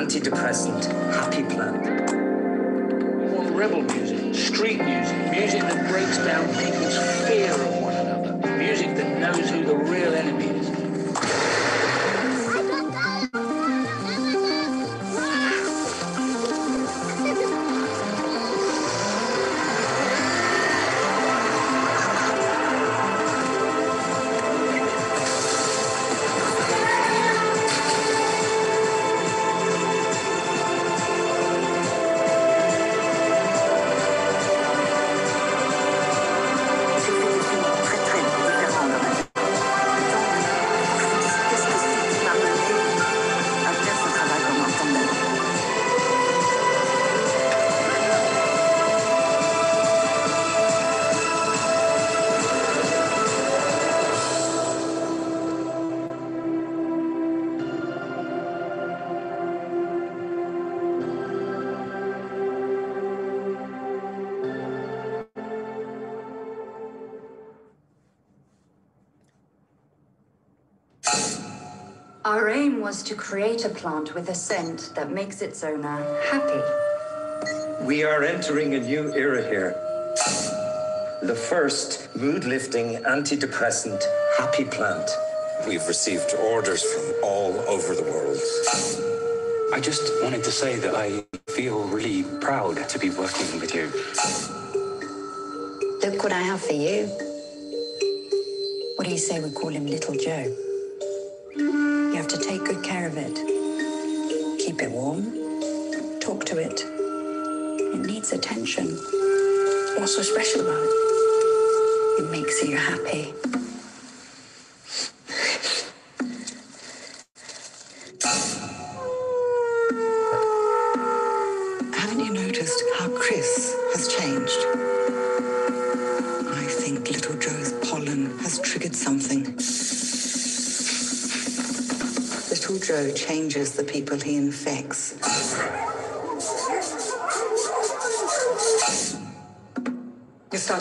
antidepressant, happy want rebel music, street music, music that breaks down people's was to create a plant with a scent that makes its owner happy. We are entering a new era here. The first mood lifting antidepressant, happy plant. We've received orders from all over the world. I just wanted to say that I feel really proud to be working with you. Look what I have for you. What do you say we call him Little Joe? To take good care of it. Keep it warm. Talk to it. It needs attention. What's so special about it? It makes you happy.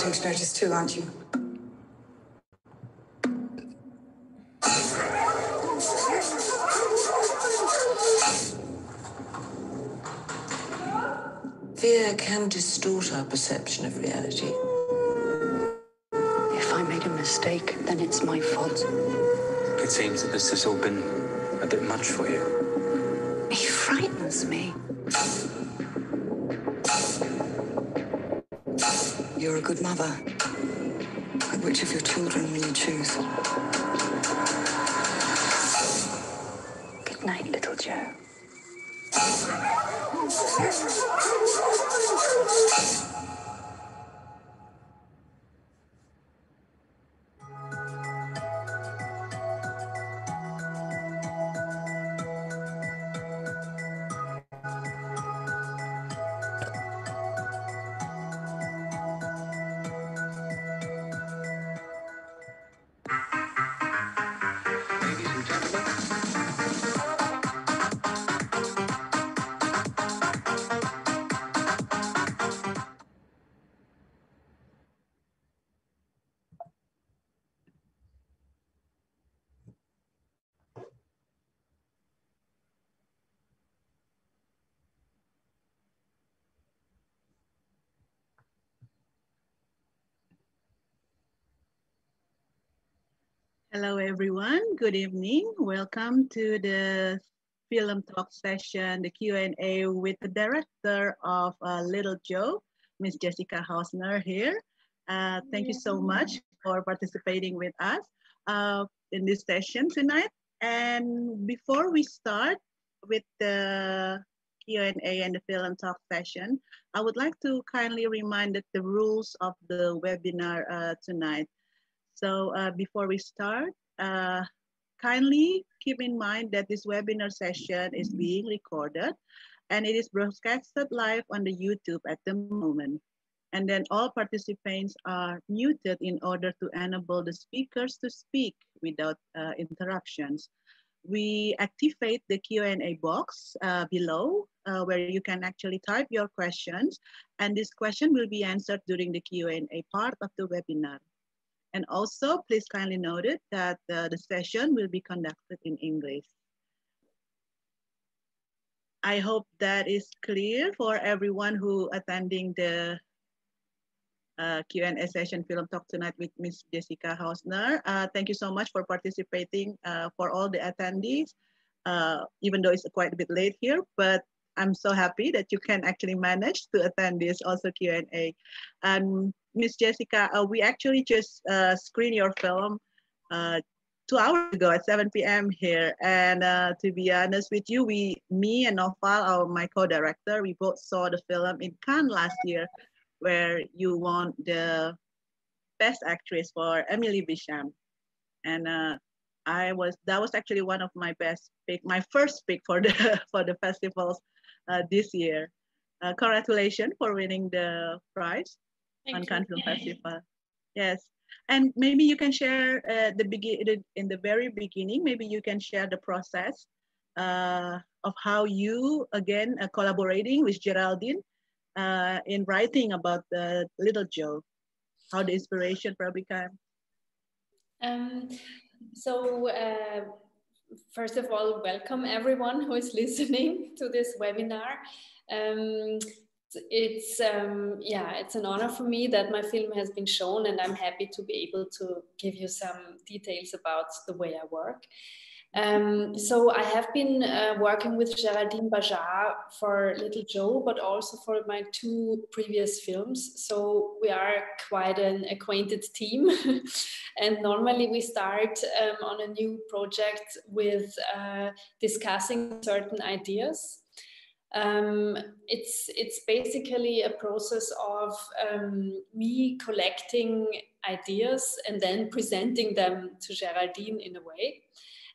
You're starting to notice too, aren't you? Fear can distort our perception of reality. If I made a mistake, then it's my fault. It seems that this has all been a bit much for you. He frightens me. You're a good mother. But which of your children will you choose? Good night, Little Joe. everyone. Good evening. Welcome to the film talk session, the Q&A with the director of uh, Little Joe, Miss Jessica Hausner here. Uh, thank you so much for participating with us uh, in this session tonight. And before we start with the Q&A and the film talk session, I would like to kindly remind that the rules of the webinar uh, tonight. So uh, before we start, uh, kindly keep in mind that this webinar session is being recorded and it is broadcasted live on the YouTube at the moment. And then all participants are muted in order to enable the speakers to speak without uh, interruptions. We activate the Q&A box uh, below uh, where you can actually type your questions and this question will be answered during the Q&A part of the webinar. And also, please kindly note it that uh, the session will be conducted in English. I hope that is clear for everyone who attending the uh, Q&A session Film Talk tonight with Ms. Jessica Hausner. Uh, thank you so much for participating uh, for all the attendees, uh, even though it's quite a bit late here, but I'm so happy that you can actually manage to attend this also Q&A. And Ms. Jessica, uh, we actually just uh, screened your film two hours ago at 7 p.m. here. And uh, to be honest with you, we, me and Noval, our my co-director, we both saw the film in Cannes last year, where you won the best actress for Emily Beecham. And uh, I was that was actually one of my best pick, my first pick for the for the festivals uh, this year. Uh, congratulations for winning the prize Thank on Cannes Film Festival. Yes, and maybe you can share uh, the begin in the very beginning. Maybe you can share the process uh, of how you again uh, collaborating with Geraldine uh, in writing about the Little Joe. How the inspiration probably came. Um, so uh, first of all, welcome everyone who is listening to this webinar. Um, it's um, yeah it's an honor for me that my film has been shown and i'm happy to be able to give you some details about the way i work. Um, so i have been uh, working with geraldine Bajard for little joe but also for my two previous films. So we are quite an acquainted team. And normally we start um, on a new project with uh, discussing certain ideas um, it's it's basically a process of um, me collecting ideas and then presenting them to Geraldine in a way.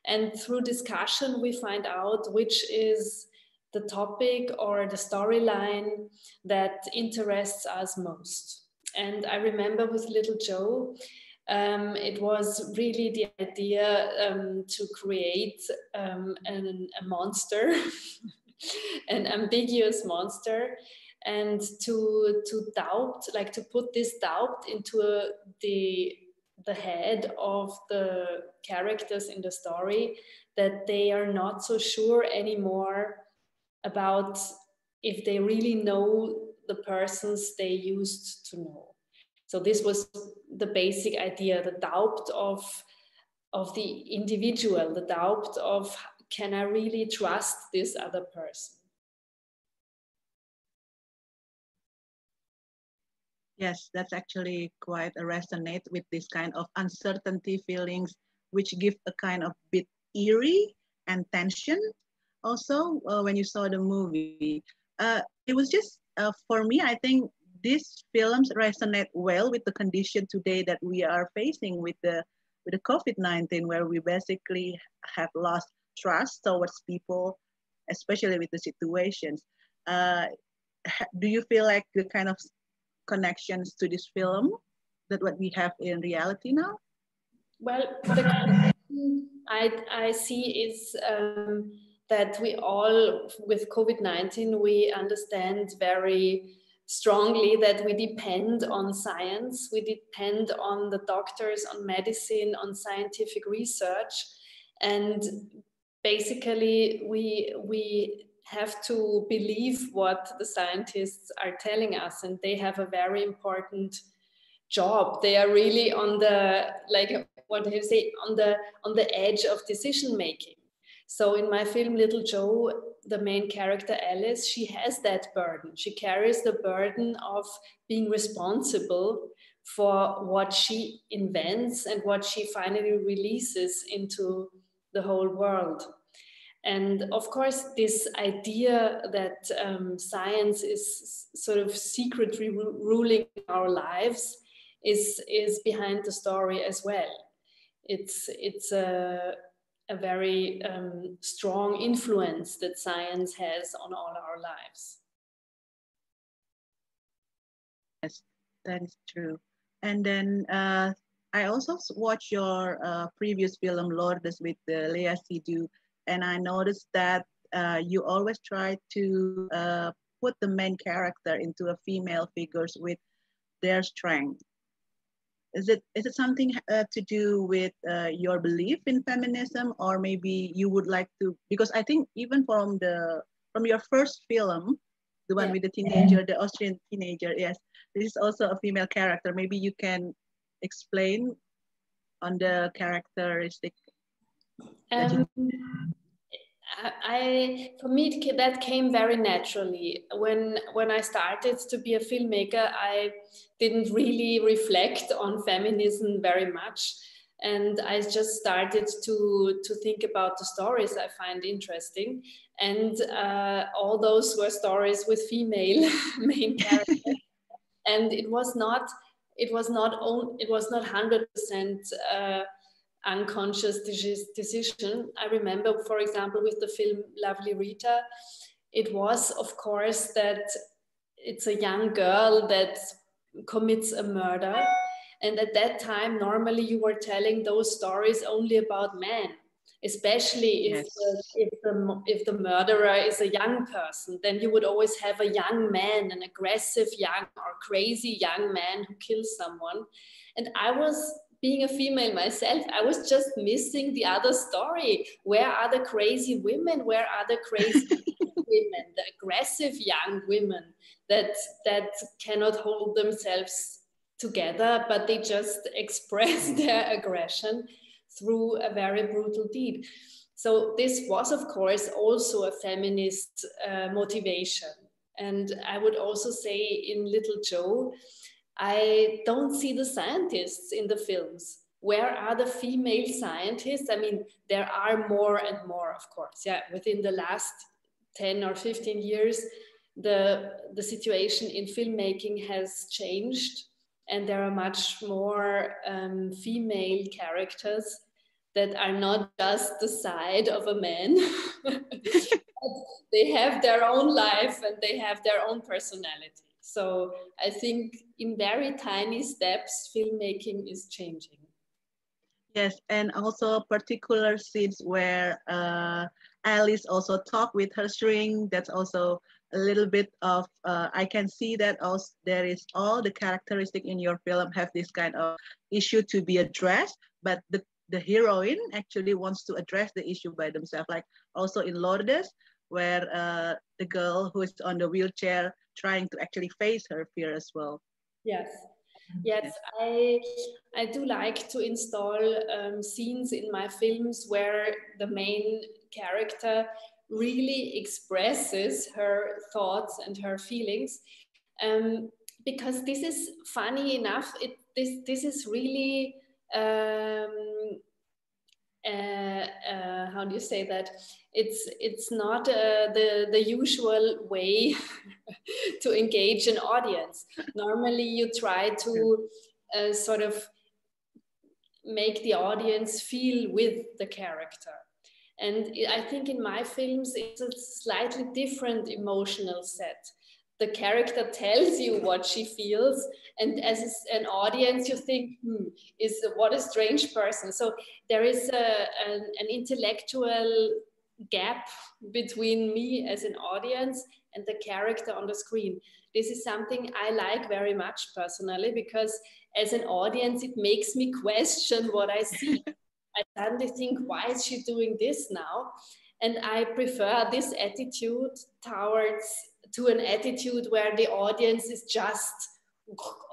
And through discussion, we find out which is the topic or the storyline that interests us most. And I remember with Little Joe, um, it was really the idea um, to create um, an, a monster an ambiguous monster. And to to doubt like to put this doubt into a, the the head of the characters in the story that they are not so sure anymore about if they really know the persons they used to know. So this was the basic idea the doubt of of the individual the doubt of can I really trust this other person? Yes, that's actually quite a resonate with this kind of uncertainty feelings, which give a kind of bit eerie and tension. Also, uh, when you saw the movie, uh, it was just uh, for me. I think these films resonate well with the condition today that we are facing with the with the COVID nineteen, where we basically have lost trust towards people, especially with the situations. Uh, do you feel like the kind of connections to this film that what we have in reality now? Well, the I, I see is um, that we all, with COVID 19, we understand very strongly that we depend on science, we depend on the doctors, on medicine, on scientific research. And basically we we have to believe what the scientists are telling us and they have a very important job. They are really on the like what do you say on the on the edge of decision making. So in my film little joe the main character alice she has that burden. She carries the burden of being responsible for what she invents and what she finally releases into the whole world. And of course, this idea that um, science is sort of secretly ruling our lives is, is behind the story as well. It's, it's a, a very um, strong influence that science has on all our lives. Yes, that is true. And then uh, I also watched your uh, previous film, Lourdes, with uh, Léa Seydoux, and I noticed that uh, you always try to uh, put the main character into a female figures with their strength. Is it is it something uh, to do with uh, your belief in feminism, or maybe you would like to? Because I think even from the from your first film, the one Yeah. with the teenager, the Austrian teenager. Yes, this is also a female character. Maybe you can explain on the characteristic. Um, I, for me that came very naturally. When when I started to be a filmmaker I didn't really reflect on feminism very much. And I just started to to think about the stories I find interesting. And uh, all those were stories with female main characters. And it was not it was not on, it was not 100% uh, unconscious decision. I remember, for example, with the film Lovely Rita, it was, of course, that it's a young girl that commits a murder. And at that time, normally you were telling those stories only about men, especially if, Yes. the, if, the, if the murderer is a young person. Then you would always have a young man, an aggressive young or crazy young man who kills someone. And I was being a female myself, I was just missing the other story. Where are the crazy women? Where are the crazy women, the aggressive young women that that cannot hold themselves together, but they just express their aggression through a very brutal deed. So this was, of course, also a feminist uh, motivation. And I would also say in Little Joe, I don't see the scientists in the films. Where are the female scientists? I mean, there are more and more, of course. Yeah, within the last 10 or 15 years, the, the situation in filmmaking has changed, and there are much more um, female characters that are not just the side of a man. they have their own life and they have their own personality. So I think in very tiny steps, filmmaking is changing. Yes, and also particular scenes where uh, Alice also talk with her string. That's also a little bit of uh, I can see that also there is all the characteristic in your film have this kind of issue to be addressed, but the the heroine actually wants to address the issue by themselves. Like also in Lourdes, where uh, the girl who is on the wheelchair trying to actually face her fear as well. Yes. Yes, I I do like to install um, scenes in my films where the main character really expresses her thoughts and her feelings, um, because this is funny enough. It this this is really um, uh, uh, how do you say that? It's it's not uh, the the usual way to engage an audience. Normally, you try to uh, sort of make the audience feel with the character. And I think in my films, it's a slightly different emotional set. The character tells you what she feels, and as an audience, you think, hmm, is what a strange person. So there is a, an, an intellectual gap between me as an audience and the character on the screen. This is something I like very much personally because as an audience, it makes me question what I see. I suddenly think, why is she doing this now? And I prefer this attitude towards to an attitude where the audience is just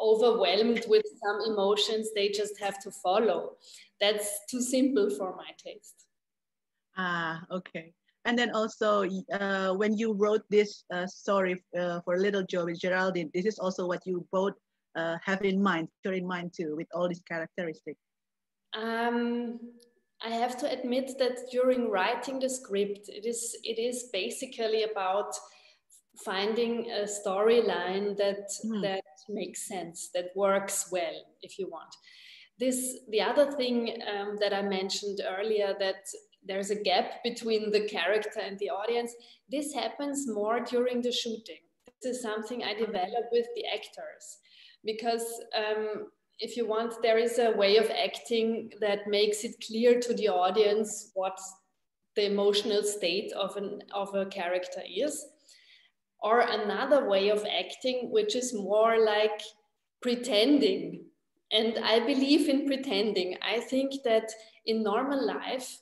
overwhelmed with some emotions they just have to follow. That's too simple for my taste. Ah, okay. And then also, uh, when you wrote this uh, story uh, for Little Joe with Geraldine, this is also what you both uh, have in mind, share in mind too, with all these characteristics. Um, I have to admit that during writing the script, it is it is basically about finding a storyline that Mm. that makes sense, that works well, if you want. This the other thing um, that I mentioned earlier that there's a gap between the character and the audience. This happens more during the shooting. This is something I develop with the actors because um, if you want, there is a way of acting that makes it clear to the audience what the emotional state of, an, of a character is. Or another way of acting, which is more like pretending. And I believe in pretending. I think that in normal life,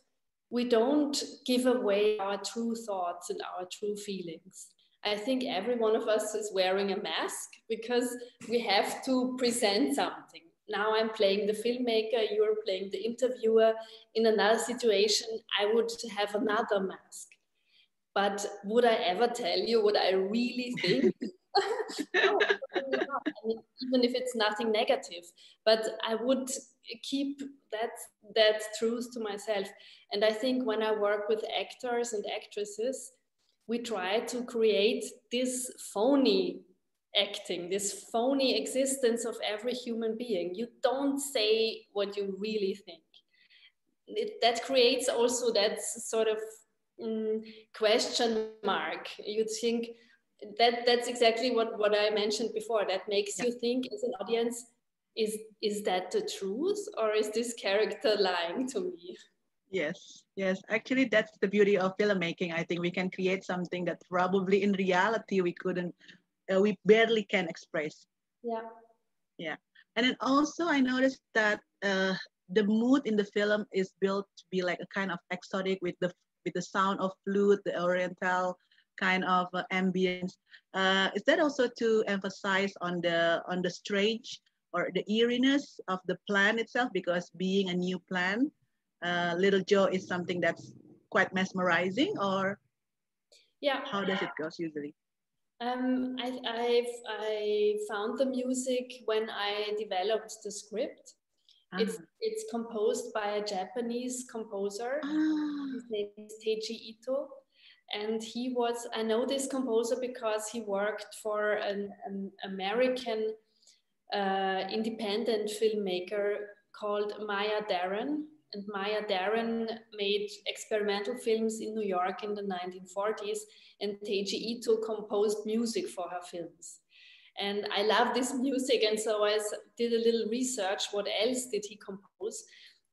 we don't give away our true thoughts and our true feelings. I think every one of us is wearing a mask because we have to present something. Now I'm playing the filmmaker, you're playing the interviewer. In another situation, I would have another mask. But would I ever tell you what I really think? no, I mean, even if it's nothing negative, but I would keep that that truth to myself. And I think when I work with actors and actresses, we try to create this phony acting, this phony existence of every human being. You don't say what you really think. It, that creates also that sort of mm, question mark. You think that that's exactly what, what I mentioned before. That makes yeah. you think as an audience, is is that the truth or is this character lying to me? Yes, yes. Actually, that's the beauty of filmmaking. I think we can create something that probably in reality we couldn't, uh, we barely can express. Yeah. Yeah. And then also, I noticed that uh, the mood in the film is built to be like a kind of exotic with the with the sound of flute, the oriental kind of uh, ambience. Uh, is that also to emphasize on the on the strange or the eeriness of the plan itself? Because being a new plan, uh, Little Joe is something that's quite mesmerizing, or yeah, how does it go usually? Um, I, I've, I found the music when I developed the script. Ah. It's it's composed by a Japanese composer. Ah. His name is Teiji Ito, and he was. I know this composer because he worked for an, an American uh, independent filmmaker called Maya Deren, and Maya Deren made experimental films in New York in the 1940s, and Teiji Ito composed music for her films. And I love this music, and so I did a little research. What else did he compose?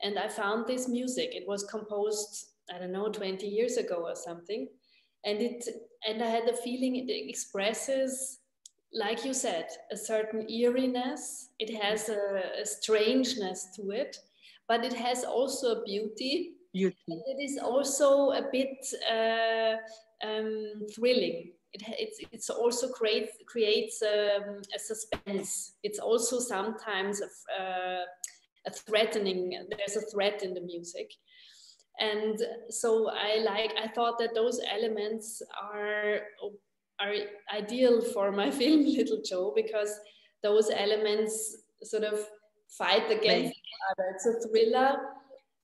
And I found this music. It was composed, I don't know, 20 years ago or something. And it, and I had the feeling it expresses, like you said, a certain eeriness. It has a, a strangeness to it but it has also a beauty. Beauty. And it is also a bit uh, um, thrilling. It, it's, it's also create, creates um, a suspense. It's also sometimes a, uh, a threatening, there's a threat in the music. And so I like, I thought that those elements are, are ideal for my film Little Joe because those elements sort of fight against each other. It's a thriller,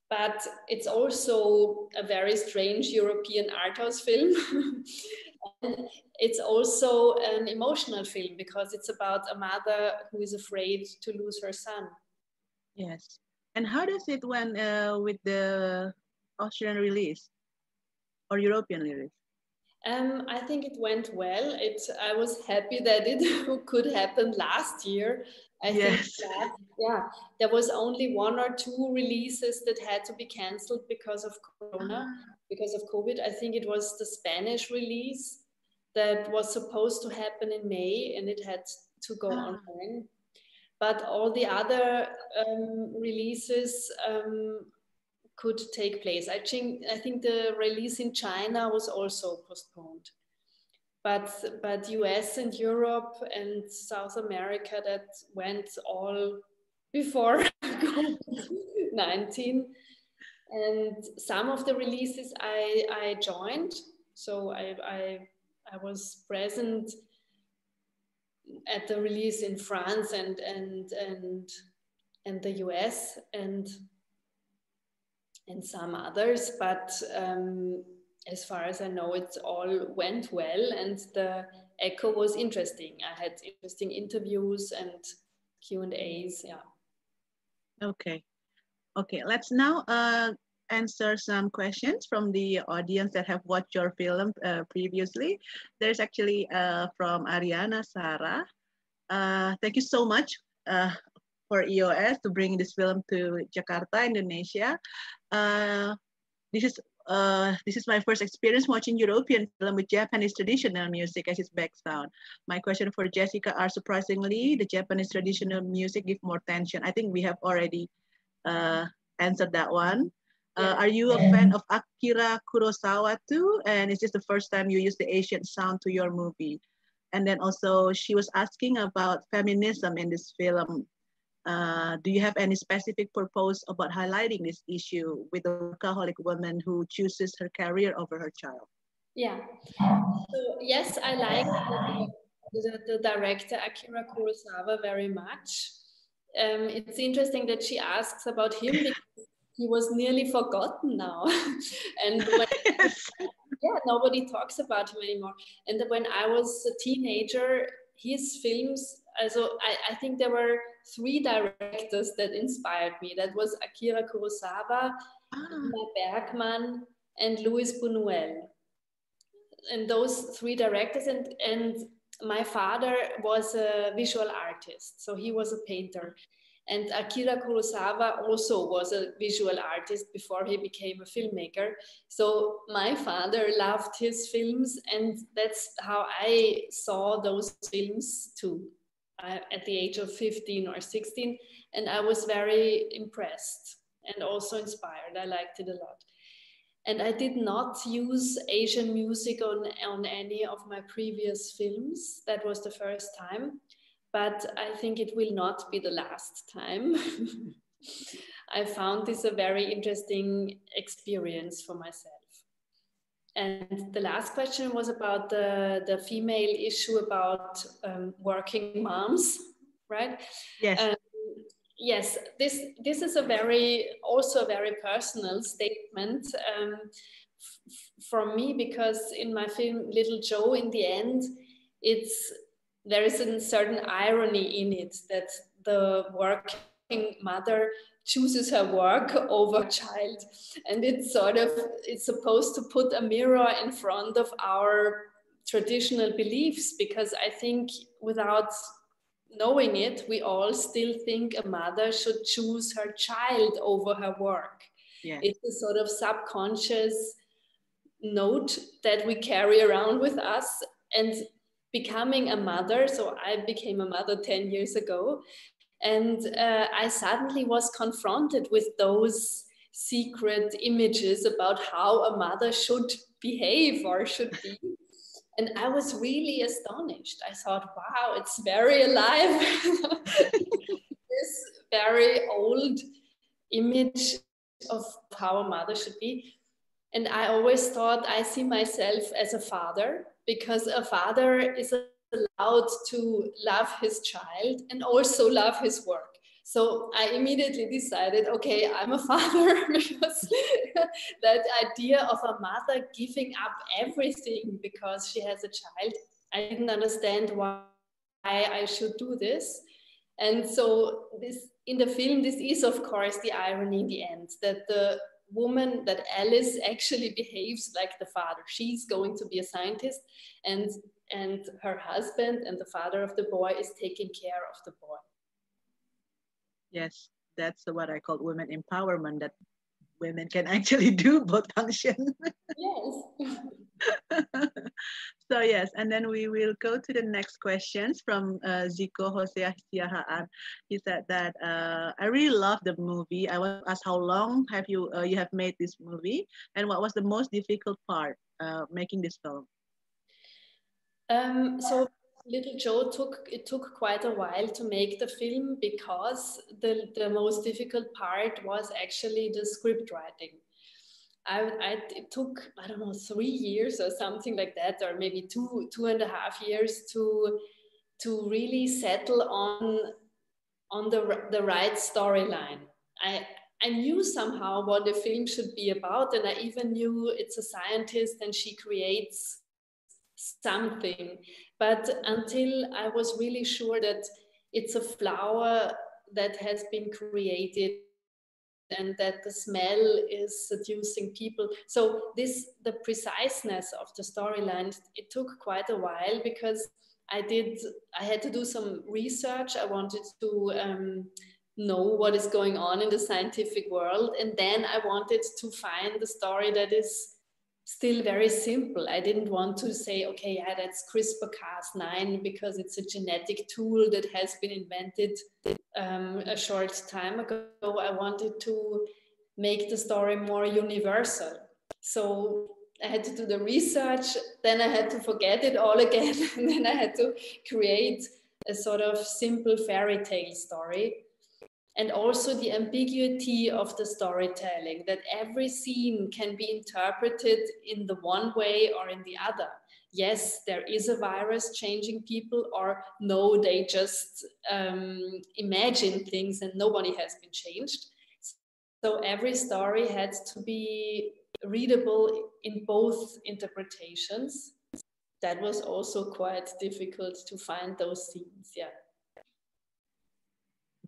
but it's also a very strange European art house film. and it's also an emotional film because it's about a mother who is afraid to lose her son. Yes. And how does it went uh, with the Austrian release or European release? Um, I think it went well. It, I was happy that it could happen last year. I yes. think that, yeah, there was only one or two releases that had to be cancelled because of Corona, ah. Because of COVID. I think it was the Spanish release that was supposed to happen in May and it had to go ah. online. But all the other um, releases um, could take place. I think I think the release in China was also postponed. But but US and Europe and South America that went all before COVID 19 and some of the releases I, I joined so I, I, I was present at the release in France and and and and the US and and some others, but um, as far as I know, it all went well, and the echo was interesting. I had interesting interviews and Q and A's. Yeah. Okay, okay. Let's now uh, answer some questions from the audience that have watched your film uh, previously. There's actually uh, from Ariana Sarah. Uh, thank you so much uh, for EOS to bring this film to Jakarta, Indonesia. Uh, this is uh, this is my first experience watching European film with Japanese traditional music as its background. My question for Jessica are surprisingly, the Japanese traditional music give more tension. I think we have already answered that one. Uh, are you a fan of Akira Kurosawa too? And is this the first time you use the Asian sound to your movie? And then also she was asking about feminism in this film. Uh, do you have any specific purpose about highlighting this issue with a workaholic woman who chooses her career over her child? Yeah. So yes, I like the, the director Akira Kurosawa very much. Um, it's interesting that she asks about him because he was nearly forgotten now. and when, yes. yeah, nobody talks about him anymore. And when I was a teenager, his films, also I, I think there were three directors that inspired me. That was Akira Kurosawa, ah. Bergman, and Luis Buñuel. And those three directors and, and my father was a visual artist, so he was a painter. And Akira Kurosawa also was a visual artist before he became a filmmaker. So my father loved his films, and that's how I saw those films too uh, at the age of 15 or 16. And I was very impressed and also inspired. I liked it a lot. And I did not use Asian music on, on any of my previous films. That was the first time but I think it will not be the last time. I found this a very interesting experience for myself. And the last question was about the, the female issue about um, working moms, right? Yes. Um, yes, this, this is a very, also a very personal statement um, from me because in my film Little Joe, in the end, it's there is a certain irony in it that the working mother chooses her work over child. And it's sort of it's supposed to put a mirror in front of our traditional beliefs because i think without knowing it we all still think a mother should choose her child over her work. Yeah. it's a sort of subconscious note that we carry around with us. And becoming a mother. So I became a mother 10 years ago. And uh, I suddenly was confronted with those secret images about how a mother should behave or should be. And I was really astonished. I thought, wow, it's very alive. this very old image of how a mother should be. And I always thought I see myself as a father because a father is allowed to love his child and also love his work. So I immediately decided, okay, I'm a father because that idea of a mother giving up everything because she has a child, I didn't understand why I should do this. And so this in the film, this is of course the irony in the end that the woman that Alice actually behaves like the father. She's going to be a scientist, and and her husband and the father of the boy is taking care of the boy. Yes, that's what I call women empowerment. That women can actually do both functions. yes. so yes, and then we will go to the next questions from uh, Zico Hosea Siahaan. He said that uh, I really love the movie. I was asked how long have you uh, you have made this movie, and what was the most difficult part uh, making this film? Um, so Little Joe took it took quite a while to make the film because the the most difficult part was actually the script writing. I, I, it took I don't know three years or something like that, or maybe two two and a half years to to really settle on on the the right storyline. I I knew somehow what the film should be about, and I even knew it's a scientist and she creates something. But until I was really sure that it's a flower that has been created and that the smell is seducing people. So this the preciseness of the storyline it took quite a while because I did I had to do some research. I wanted to um, know what is going on in the scientific world, and then I wanted to find the story that is still very simple. I didn't want to say, okay, yeah, that's CRISPR Cas9 because it's a genetic tool that has been invented um, a short time ago. I wanted to make the story more universal. So I had to do the research, then I had to forget it all again, and then I had to create a sort of simple fairy tale story. And also the ambiguity of the storytelling, that every scene can be interpreted in the one way or in the other. Yes, there is a virus changing people, or no, they just um, imagine things and nobody has been changed. So every story had to be readable in both interpretations. That was also quite difficult to find those scenes, yeah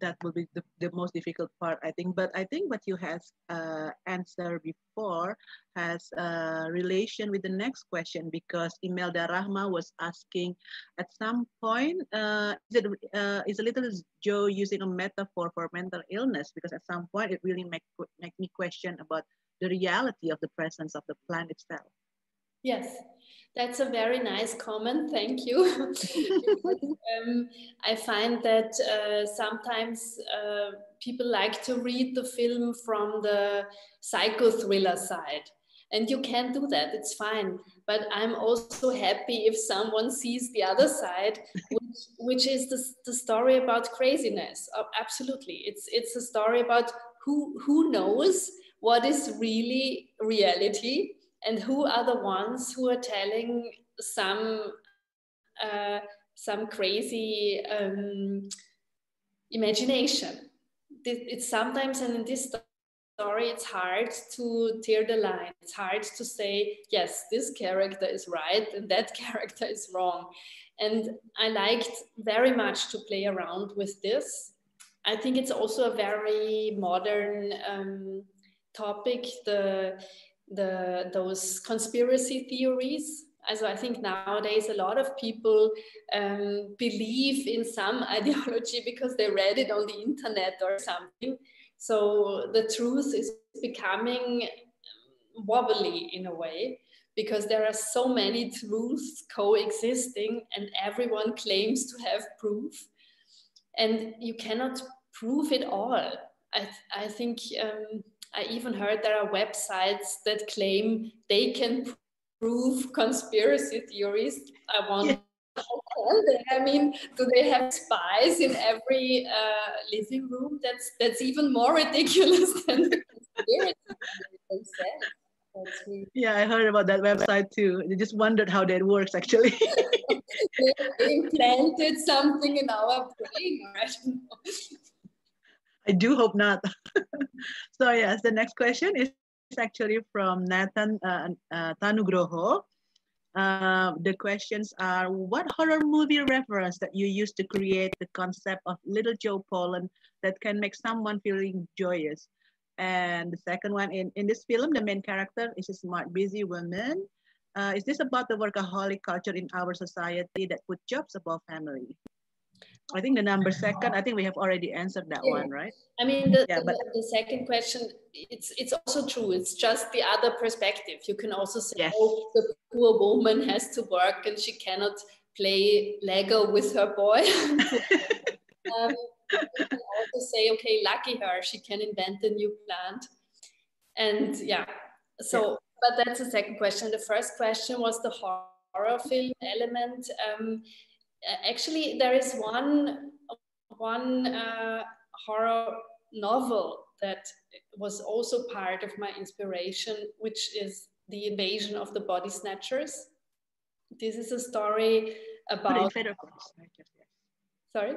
that will be the, the most difficult part, I think. But I think what you have uh, answered before has a relation with the next question because Imelda Rahma was asking at some point, uh, is, it, uh, is a little Joe using a metaphor for mental illness? Because at some point it really make, make me question about the reality of the presence of the plant itself. Yes, that's a very nice comment. Thank you. um, I find that uh, sometimes uh, people like to read the film from the psycho thriller side. And you can do that, it's fine. But I'm also happy if someone sees the other side, which, which is the, the story about craziness. Oh, absolutely. It's, it's a story about who, who knows what is really reality and who are the ones who are telling some uh, some crazy um, imagination. It's sometimes, and in this story, it's hard to tear the line. It's hard to say, yes, this character is right and that character is wrong. And I liked very much to play around with this. I think it's also a very modern um, topic. The the those conspiracy theories. Also I think nowadays a lot of people um, believe in some ideology because they read it on the internet or something. So the truth is becoming wobbly in a way because there are so many truths coexisting and everyone claims to have proof and you cannot prove it all. I, I think um, I even heard there are websites that claim they can prove conspiracy theories. I want. Yeah. I mean, do they have spies in every uh, living room? That's that's even more ridiculous than the conspiracy theories Yeah, I heard about that website too. I just wondered how that works actually. they implanted something in our brain, I don't know. I do hope not. so yes, the next question is actually from Nathan uh, uh, Tanugroho. Uh, the questions are, what horror movie reference that you use to create the concept of Little Joe pollen that can make someone feeling joyous? And the second one, in, in this film, the main character is a smart, busy woman. Uh, is this about the workaholic culture in our society that put jobs above family? I think the number second, I think we have already answered that yeah. one, right? I mean, the, yeah, the, but, the, second question, it's it's also true. It's just the other perspective. You can also say, yes. oh, the poor woman has to work and she cannot play Lego with her boy. um, you can also say, okay, lucky her, she can invent a new plant. And yeah, so, yeah. but that's the second question. The first question was the horror film element. Um, actually there is one one uh, horror novel that was also part of my inspiration, which is the invasion of the body snatchers. This is a story about. Sorry.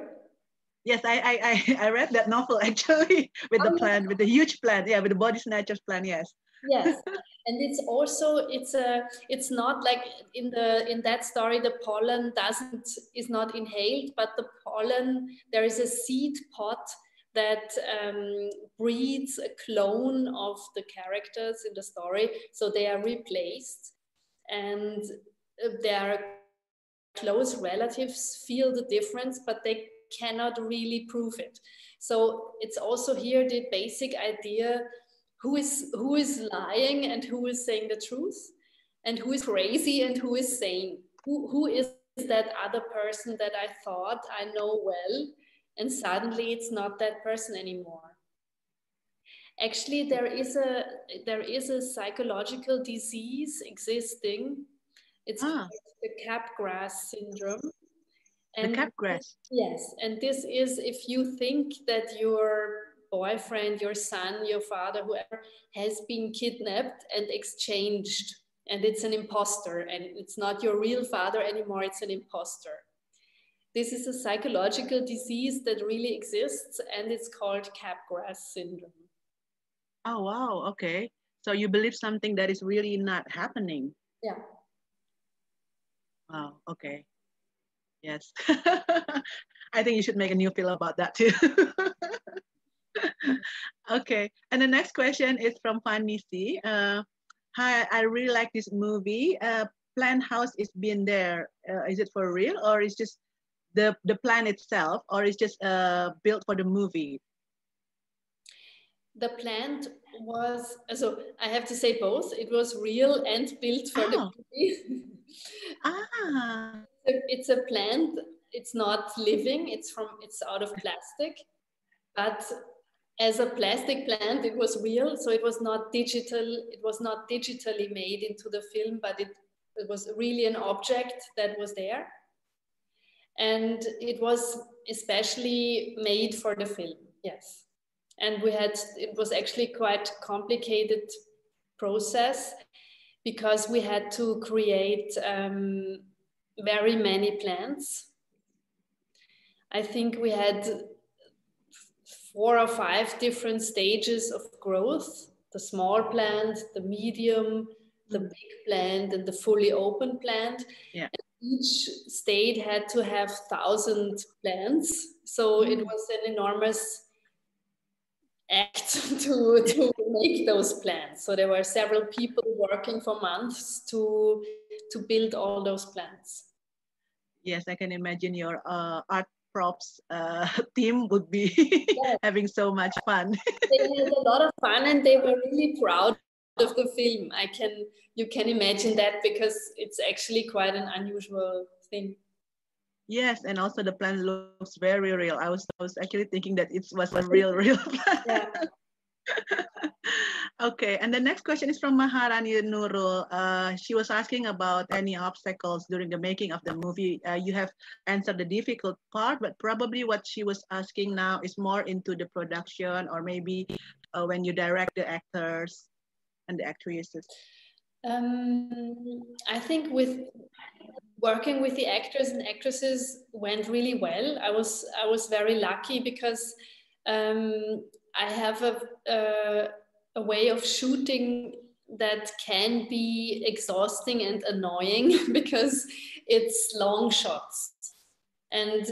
Yes, I, I I read that novel actually with the oh, plan, with the huge plan, yeah, with the body snatchers plan. Yes yes. And it's also it's a it's not like in the in that story the pollen doesn't is not inhaled but the pollen there is a seed pot that um, breeds a clone of the characters in the story. So they are replaced and uh, their close relatives feel the difference but they cannot really prove it. So it's also here the basic idea who is who is lying and who is saying the truth and who is crazy and who is sane who, who is that other person that i thought i know well and suddenly it's not that person anymore Actually, there is a there is a psychological disease existing. It's Ah. the Capgras syndrome. and The Capgras. Yes, and this is if you think that your boyfriend, your son, your father, whoever has been kidnapped and exchanged, and it's an imposter, and it's not your real father anymore, it's an imposter. This is a psychological disease that really exists, and it's called Capgras syndrome. Oh wow. Okay. So you believe something that is really not happening. Yeah. Wow. Okay. Yes. I think you should make a new film about that too. okay. And the next question is from Fanny C. Uh, hi, I really like this movie. Uh, plant house is being there. Uh, is it for real or is just the the plan itself or is just uh, built for the movie? The plant was so I have to say both. It was real and built for the Oh. movie. Ah. it's a plant. It's not living. It's from. It's out of plastic, but as a plastic plant, it was real. So it was not digital. It was not digitally made into the film, but it it was really an object that was there, and it was especially made for the film. Yes, and we had. It was actually quite complicated process because we had to create um, very many plants. I think we had four or five different stages of growth the small plant, the medium, the big plant, and the fully open plant. Yeah. And each state had to have thousand plants. So it was an enormous act to, to make those plants. So there were several people working for months to, to build all those plants. Yes, I can imagine your uh, art props uh, team would be having so much fun. they had a lot of fun and they were really proud of the film. I can you can imagine that because it's actually quite an unusual thing. Yes, and also the plant looks very real. I was, I was actually thinking that it was a real, real plant. Okay, and the next question is from Maharani Nurul. Uh, she was asking about any obstacles during the making of the movie. Uh, you have answered the difficult part, but probably what she was asking now is more into the production or maybe uh, when you direct the actors and the actresses. Um, I think with working with the actors and actresses went really well. I was I was very lucky because um, I have a, a way of shooting that can be exhausting and annoying because it's long shots and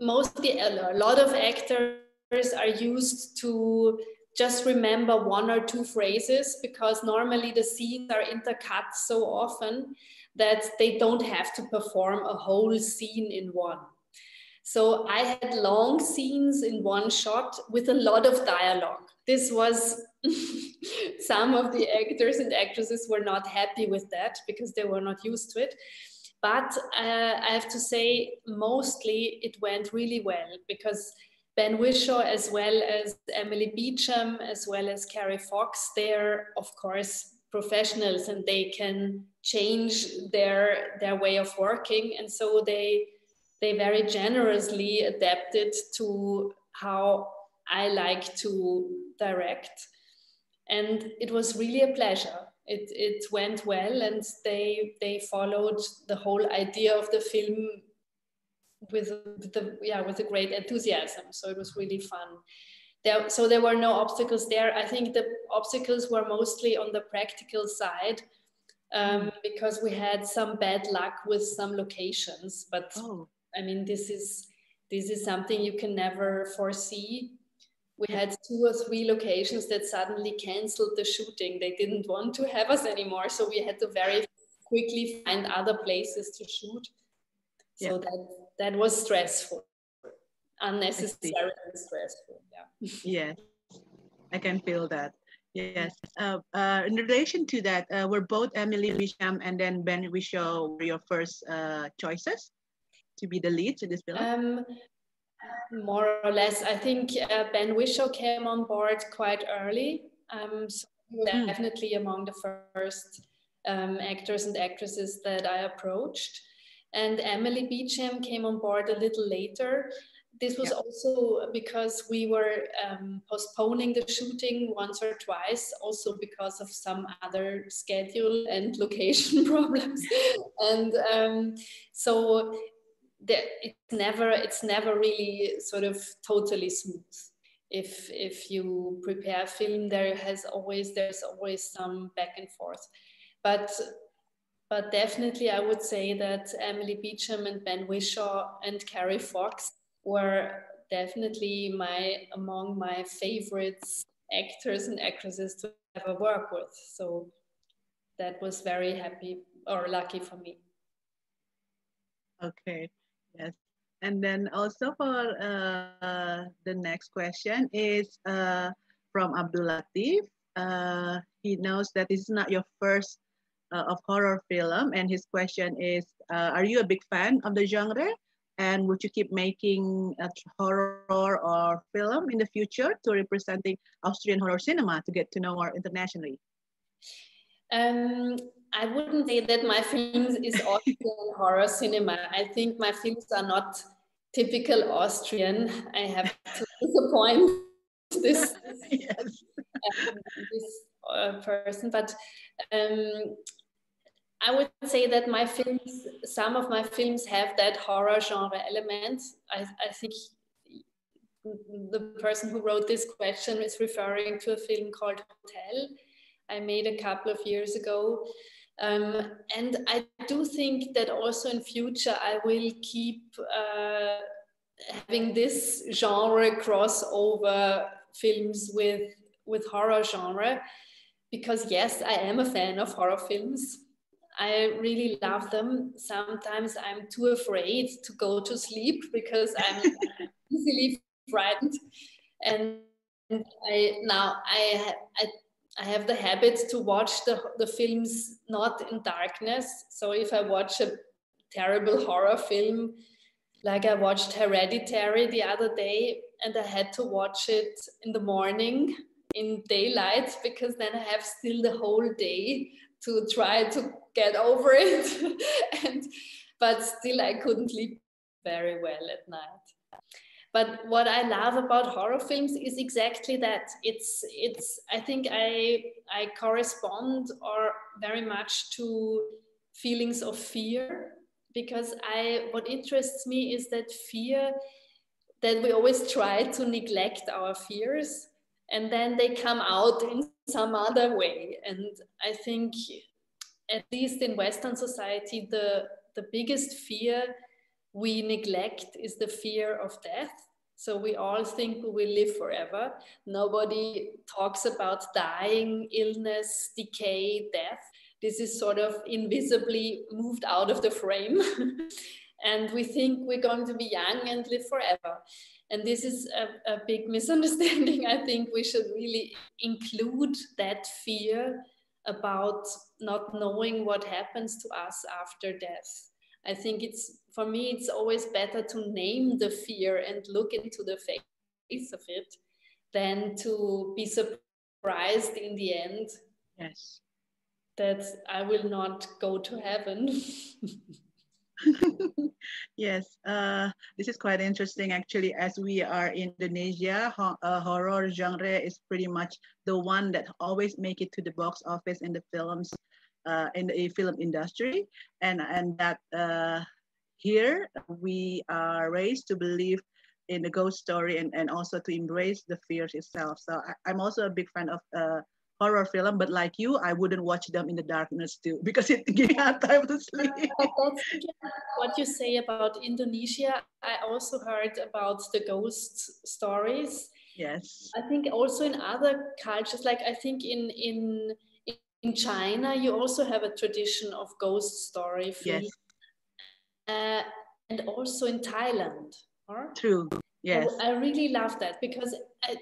mostly a lot of actors are used to just remember one or two phrases because normally the scenes are intercut so often that they don't have to perform a whole scene in one. So I had long scenes in one shot with a lot of dialogue. This was some of the actors and actresses were not happy with that because they were not used to it. But uh, I have to say, mostly it went really well because Ben Whishaw, as well as Emily Beecham, as well as Kerry Fox, they're of course professionals and they can change their their way of working, and so they they very generously adapted to how I like to direct, and it was really a pleasure. It it went well, and they they followed the whole idea of the film with the yeah with a great enthusiasm so it was really fun there so there were no obstacles there i think the obstacles were mostly on the practical side um, because we had some bad luck with some locations but oh. i mean this is this is something you can never foresee we had two or three locations that suddenly canceled the shooting they didn't want to have us anymore so we had to very quickly find other places to shoot so Yeah. that that was stressful unnecessarily stressful yeah Yes, I can feel that. Yes. Uh, uh, in relation to that, uh, were both Emily Wisham and then Ben Whishaw were your first uh, choices to be the leads in this film? um more or less. I think uh, Ben Whishaw came on board quite early. Um, so mm. definitely among the first um, actors and actresses that I approached. And Emily Beecham came on board a little later. This was yeah. also because we were um, postponing the shooting once or twice, also because of some other schedule and location problems. and um, so it's never it's never really sort of totally smooth. If if you prepare a film there has always there's always some back and forth. But but definitely i would say that emily beecham and ben whishaw and kerry fox were definitely my among my favorites actors and actresses to ever work with. So that was very happy or lucky for me. Okay Yes. And then also for uh, the next question is uh, from Abdul Latif. Uh, he knows that this is not your first uh, of horror film, and his question is: uh, Are you a big fan of the genre? And would you keep making a horror or film in the future to representing Austrian horror cinema to get to know more internationally? Um, I wouldn't say that my films is Austrian horror cinema. I think my films are not typical Austrian. I have to disappoint this, yes. um, this uh, person, but um, I would say that my films, some of my films have that horror genre element. I, I think the person who wrote this question is referring to a film called Hotel. I made a couple of years ago um, and I do think that also in future I will keep uh, having this genre crossover films with with horror genre because yes, I am a fan of horror films. I really love them. Sometimes I'm too afraid to go to sleep because I'm easily frightened. And I now I I I have the habit to watch the, the films not in darkness. So if I watch a terrible horror film, like I watched Hereditary the other day, and I had to watch it in the morning in daylight because then I have still the whole day to try to get over it. and but still I couldn't sleep very well at night. But what I love about horror films is exactly that. It's it's I think I I correspond or very much to feelings of fear because I what interests me is that fear that we always try to neglect our fears and then they come out in some other way and i think at least in western society the the biggest fear we neglect is the fear of death. So we all think we will live forever. Nobody talks about dying, illness, decay, death. This is sort of invisibly moved out of the frame. and we think we're going to be young and live forever. And this is a, a big misunderstanding. I think we should really include that fear about not knowing what happens to us after death I think it's for me, it's always better to name the fear and look into the face of it than to be surprised in the end. Yes. That I will not go to heaven. yes, uh, this is quite interesting actually. As we are in Indonesia, ho uh, horror genre is pretty much the one that always make it to the box office in the films uh, in the film industry, and and that uh, here we are raised to believe in the ghost story and, and also to embrace the fears itself. So I, am also a big fan of uh, horror film, but like you, I wouldn't watch them in the darkness too because it gives me time to sleep. What you say about Indonesia. I also heard about the ghost stories. Yes. I think also in other cultures, like I think in in in China, you also have a tradition of ghost story Yes. Uh, and also in Thailand. True. Yes. I, I really love that because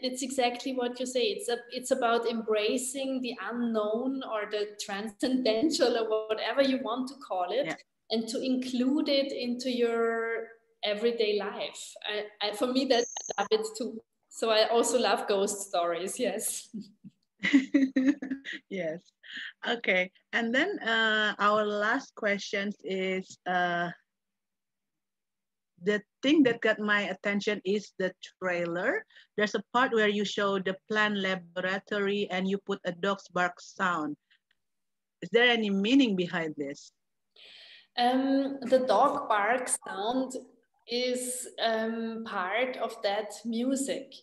it's exactly what you say. It's a, it's about embracing the unknown or the transcendental or whatever you want to call it, yeah. and to include it into your everyday life. I, I, for me, that I love it too. So I also love ghost stories. Yes. yes. Okay. And then uh, our last question is uh, the thing that got my attention is the trailer. There's a part where you show the plant laboratory and you put a dog's bark sound. Is there any meaning behind this? Um, the dog bark sound is um, part of that music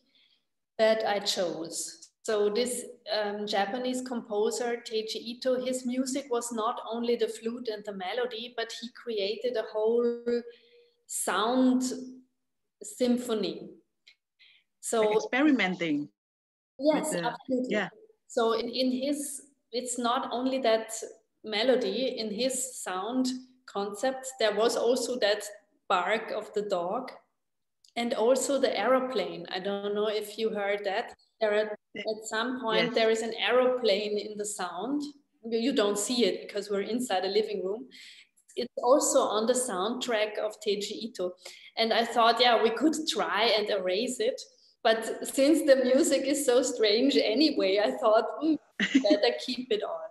that I chose. So this um, Japanese composer Teiji Ito, his music was not only the flute and the melody, but he created a whole sound symphony. So experimenting. Yes, the, absolutely. Yeah. So in, in his, it's not only that melody in his sound concept, there was also that bark of the dog and also the aeroplane. I don't know if you heard that. There are, at some point yes. there is an aeroplane in the sound. You don't see it because we're inside a living room. It's also on the soundtrack of Teiji Ito. And I thought, yeah, we could try and erase it. But since the music is so strange anyway, I thought, mm, better keep it on.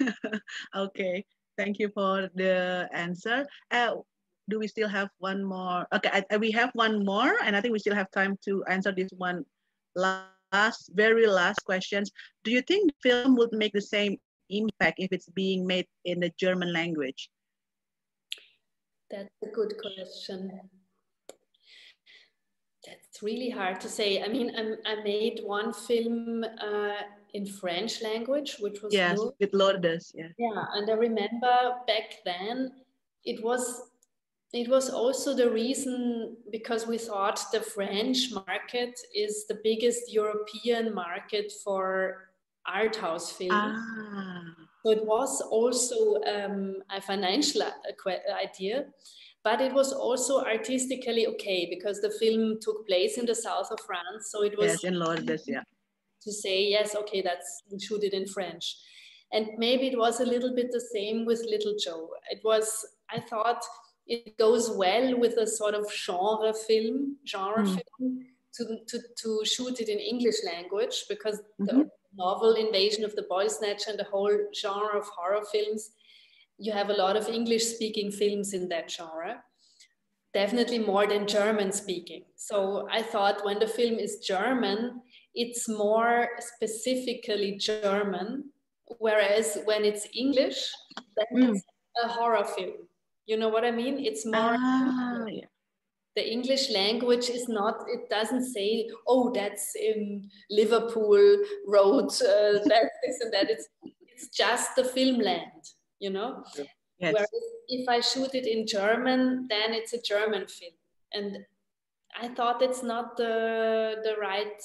okay, thank you for the answer. Uh, do we still have one more? Okay, I, I, we have one more, and I think we still have time to answer this one last, very last questions. Do you think the film would make the same impact if it's being made in the German language? That's a good question. That's really hard to say. I mean, I'm, i made one film uh, in French language, which was yes, good. with Lourdes. Yeah. Yeah, and I remember back then it was it was also the reason because we thought the French market is the biggest European market for art house film. Ah. So it was also um, a financial idea, but it was also artistically okay because the film took place in the south of France. So it was yes, in Lourdes, yeah. To say yes, okay, that's we shoot it in French, and maybe it was a little bit the same with Little Joe. It was I thought it goes well with a sort of genre film, genre mm. film, to, to, to shoot it in English language because mm-hmm. the novel Invasion of the Body Snatcher and the whole genre of horror films, you have a lot of English speaking films in that genre. Definitely more than German speaking. So I thought when the film is German, it's more specifically German, whereas when it's English, then mm. it's a horror film you know what I mean? It's more. Ah, yeah. The English language is not, it doesn't say, oh, that's in Liverpool Road, uh, that's this and that. It's, it's just the film land, you know? Yes. Whereas if I shoot it in German, then it's a German film. And I thought it's not the, the right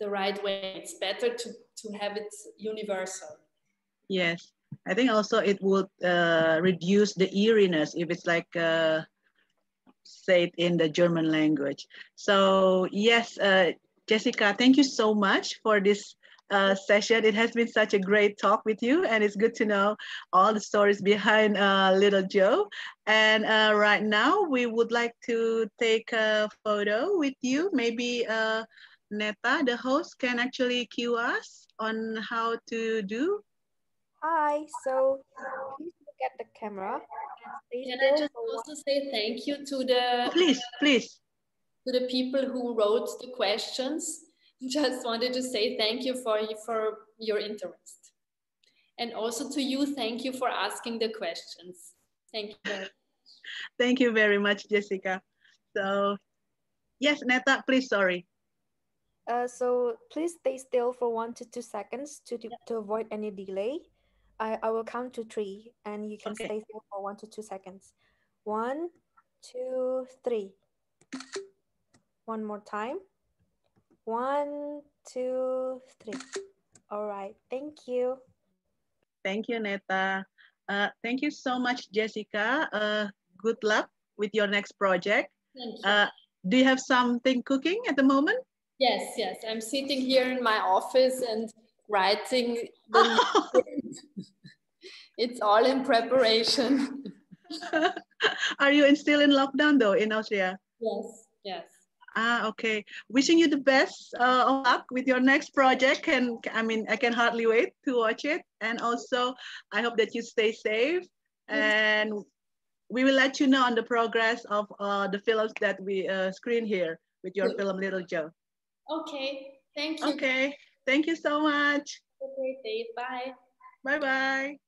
the right way. It's better to, to have it universal. Yes. I think also it would uh, reduce the eeriness if it's like uh, said in the German language. So yes, uh, Jessica, thank you so much for this uh, session. It has been such a great talk with you and it's good to know all the stories behind uh, Little Joe. And uh, right now we would like to take a photo with you. Maybe uh, Neta, the host, can actually cue us on how to do Hi, so please look at the camera. Can I just also say thank you to the please, please to the people who wrote the questions. Just wanted to say thank you for for your interest, and also to you, thank you for asking the questions. Thank you. thank you very much, Jessica. So, yes, Neta, please. Sorry. Uh, so please stay still for one to two seconds to, to avoid any delay. I, I will count to three and you can okay. stay still for one to two seconds. One, two, three. One more time. One, two, three. All right, thank you. Thank you, Neta. Uh, thank you so much, Jessica. Uh, good luck with your next project. Thank you. Uh, do you have something cooking at the moment? Yes, yes. I'm sitting here in my office and writing the it's all in preparation. Are you in, still in lockdown though in Austria? Yes, yes. Ah, okay. Wishing you the best uh, of luck with your next project. And I mean, I can hardly wait to watch it. And also, I hope that you stay safe. And we will let you know on the progress of uh, the films that we uh, screen here with your film Little Joe. Okay, thank you. Okay, thank you so much. Have a great day. Bye. Bye bye.